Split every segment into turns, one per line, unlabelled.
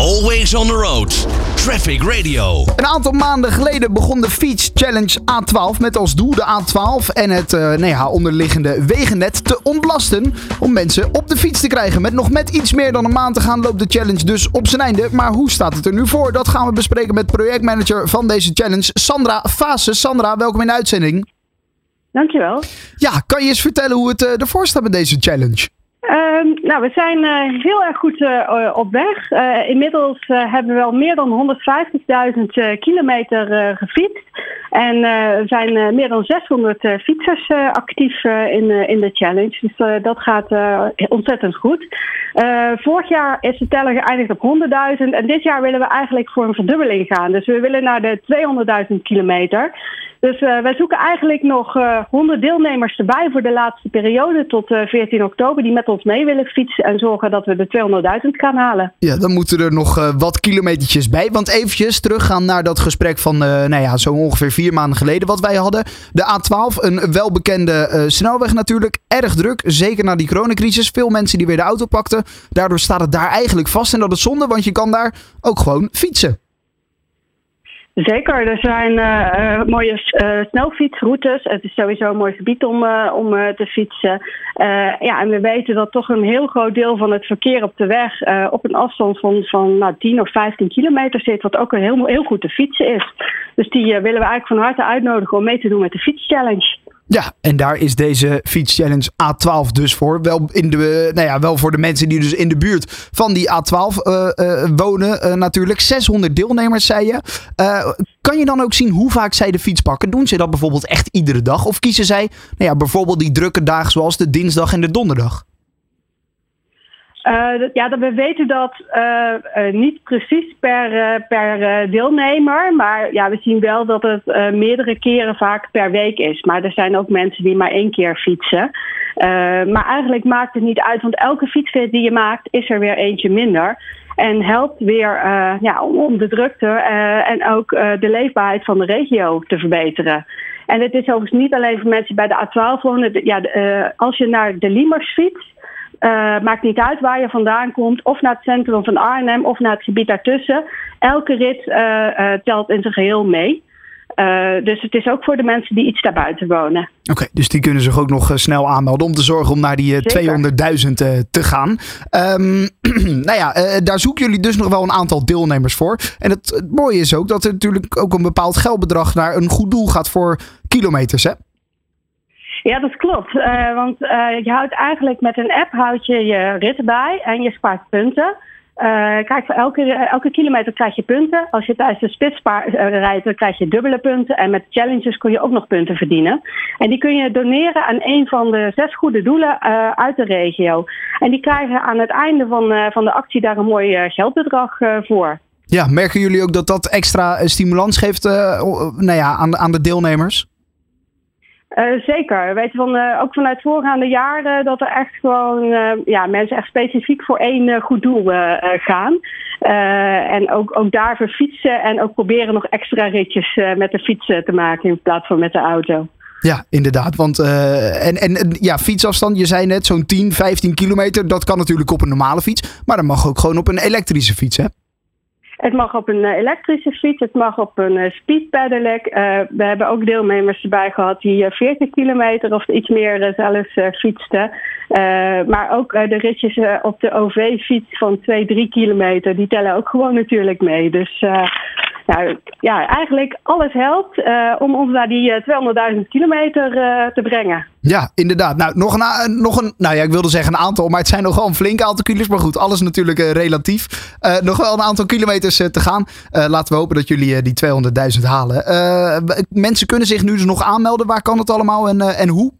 Always on the road. Traffic Radio.
Een aantal maanden geleden begon de Fiets Challenge A12 met als doel de A12 en het uh, nou ja, onderliggende wegennet te ontlasten om mensen op de fiets te krijgen. Met nog met iets meer dan een maand te gaan loopt de challenge dus op zijn einde. Maar hoe staat het er nu voor? Dat gaan we bespreken met projectmanager van deze challenge, Sandra Fase. Sandra, welkom in de uitzending.
Dankjewel.
Ja, kan je eens vertellen hoe het uh, ervoor staat met deze challenge?
Uh, nou, we zijn uh, heel erg goed uh, op weg. inmiddels hebben we wel meer dan 150.000 kilometer gefietst. En er zijn meer dan 600 fietsers actief in, in de challenge. Dus dat gaat ontzettend goed. vorig jaar is de teller geëindigd op 100.000. En dit jaar willen we eigenlijk voor een verdubbeling gaan. Dus we willen naar de 200.000 kilometer. Dus wij zoeken eigenlijk nog uh, 100 deelnemers erbij voor de laatste periode tot uh, 14 oktober. Die met ons mee willen fietsen en zorgen dat we de 200.000 gaan halen.
Ja, dan moeten er nog uh, wat kilometertjes bij. Want eventjes teruggaan naar dat gesprek van nou ja, zo ongeveer vier maanden geleden wat wij hadden. De A12, een welbekende snelweg natuurlijk. Erg druk, zeker na die coronacrisis. Veel mensen die weer de auto pakten. Daardoor staat het daar eigenlijk vast. En dat is zonde, want je kan daar ook gewoon fietsen.
Zeker, er zijn uh, mooie uh, snelfietsroutes. Het is sowieso een mooi gebied om, om te fietsen. ja, en we weten dat toch een heel groot deel van het verkeer op de weg op een afstand van, van nou, 10 of 15 kilometer zit, wat ook heel, heel goed te fietsen is. Dus die willen we eigenlijk van harte uitnodigen om mee te doen met de fietschallenge.
Ja, en daar is deze Fiets Challenge A12 dus voor. Wel, in de, nou ja, wel voor de mensen die dus in de buurt van die A12 uh, uh, wonen uh, natuurlijk. 600 deelnemers, zei je. kan je dan ook zien hoe vaak zij de fiets pakken? Doen ze dat bijvoorbeeld echt iedere dag? Of kiezen zij nou ja, bijvoorbeeld die drukke dagen zoals de dinsdag en de donderdag?
Uh, ja, dat we weten dat uh, uh, niet precies per, per deelnemer, maar ja, we zien wel dat het meerdere keren vaak per week is. Maar er zijn ook mensen die maar één keer fietsen. maar eigenlijk maakt het niet uit, want elke fietsrit die je maakt is er weer eentje minder. En helpt weer ja, om de drukte en ook de leefbaarheid van de regio te verbeteren. En het is overigens niet alleen voor mensen die bij de A12 wonen. Ja, als je naar de Limers fietst, uh, maakt niet uit waar je vandaan komt, of naar het centrum van Arnhem of naar het gebied daartussen. Elke rit uh, uh, telt in zijn geheel mee. dus het is ook voor de mensen die iets daarbuiten wonen.
Oké, okay, dus die kunnen zich ook nog snel aanmelden om te zorgen om naar die 200.000 te gaan. Um, nou ja, daar zoeken jullie dus nog wel een aantal deelnemers voor. En het, het mooie is ook dat er natuurlijk ook een bepaald geldbedrag naar een goed doel gaat voor kilometers, hè?
Ja, dat klopt. Uh, want uh, je houdt eigenlijk met een app houd je je ritten bij en je spaart punten. Uh, kijk, voor elke, elke kilometer krijg je punten. Als je tijdens de spits rijdt, dan krijg je dubbele punten. En met challenges kun je ook nog punten verdienen. En die kun je doneren aan een van de zes goede doelen uit de regio. En die krijgen aan het einde van, van de actie daar een mooi geldbedrag voor.
Ja, merken jullie ook dat dat extra stimulans geeft nou ja, aan, aan de deelnemers?
Uh, zeker. We weten van, uh, ook vanuit voorgaande jaren dat er echt gewoon uh, ja, mensen echt specifiek voor één goed doel gaan. en ook, ook daarvoor fietsen en ook proberen nog extra ritjes met de fiets te maken in plaats van met de auto.
Ja, inderdaad. Want en, en ja, fietsafstand, je zei net zo'n 10, 15 kilometer. Dat kan natuurlijk op een normale fiets. Maar dat mag ook gewoon op een elektrische fiets, hè?
Het mag op een elektrische fiets, het mag op een speed pedelec. Uh, we hebben ook deelnemers erbij gehad die 40 kilometer of iets meer zelfs fietsten. Maar ook de ritjes op de OV-fiets van 2, 3 kilometer, die tellen ook gewoon natuurlijk mee. Dus nou, ja, eigenlijk alles helpt uh, om ons naar die 200.000 kilometer uh, te brengen.
Ja, inderdaad. Nou, nog een, nog een, nou ja, ik wilde zeggen een aantal, maar het zijn nog wel een flink aantal kilometers. Maar goed, alles natuurlijk relatief. nog wel een aantal kilometers te gaan. laten we hopen dat jullie die 200.000 halen. mensen kunnen zich nu dus nog aanmelden. Waar kan het allemaal en, en hoe?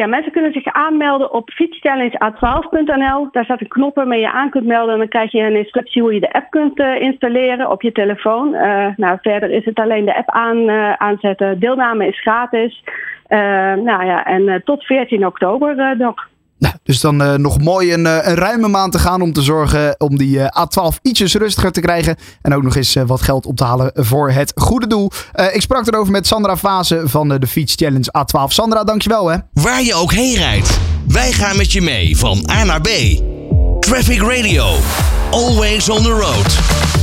Ja, mensen kunnen zich aanmelden op fietschallengeA12.nl. Daar staat een knop waarmee je aan kunt melden. En dan krijg je een instructie hoe je de app kunt uh, installeren op je telefoon. Uh, nou, verder is het alleen de app aan, uh, aanzetten. Deelname is gratis. nou ja, en tot 14 oktober nog.
Dus dan uh, nog mooi een, uh, een, ruime maand te gaan om te zorgen om die uh, A12 ietsjes rustiger te krijgen. En ook nog eens wat geld op te halen voor het goede doel. ik sprak erover met Sandra Fase van de Fiets Challenge A12. Sandra, dankjewel hè.
Waar je ook heen rijdt, wij gaan met je mee van A naar B. Traffic Radio. Always on the road.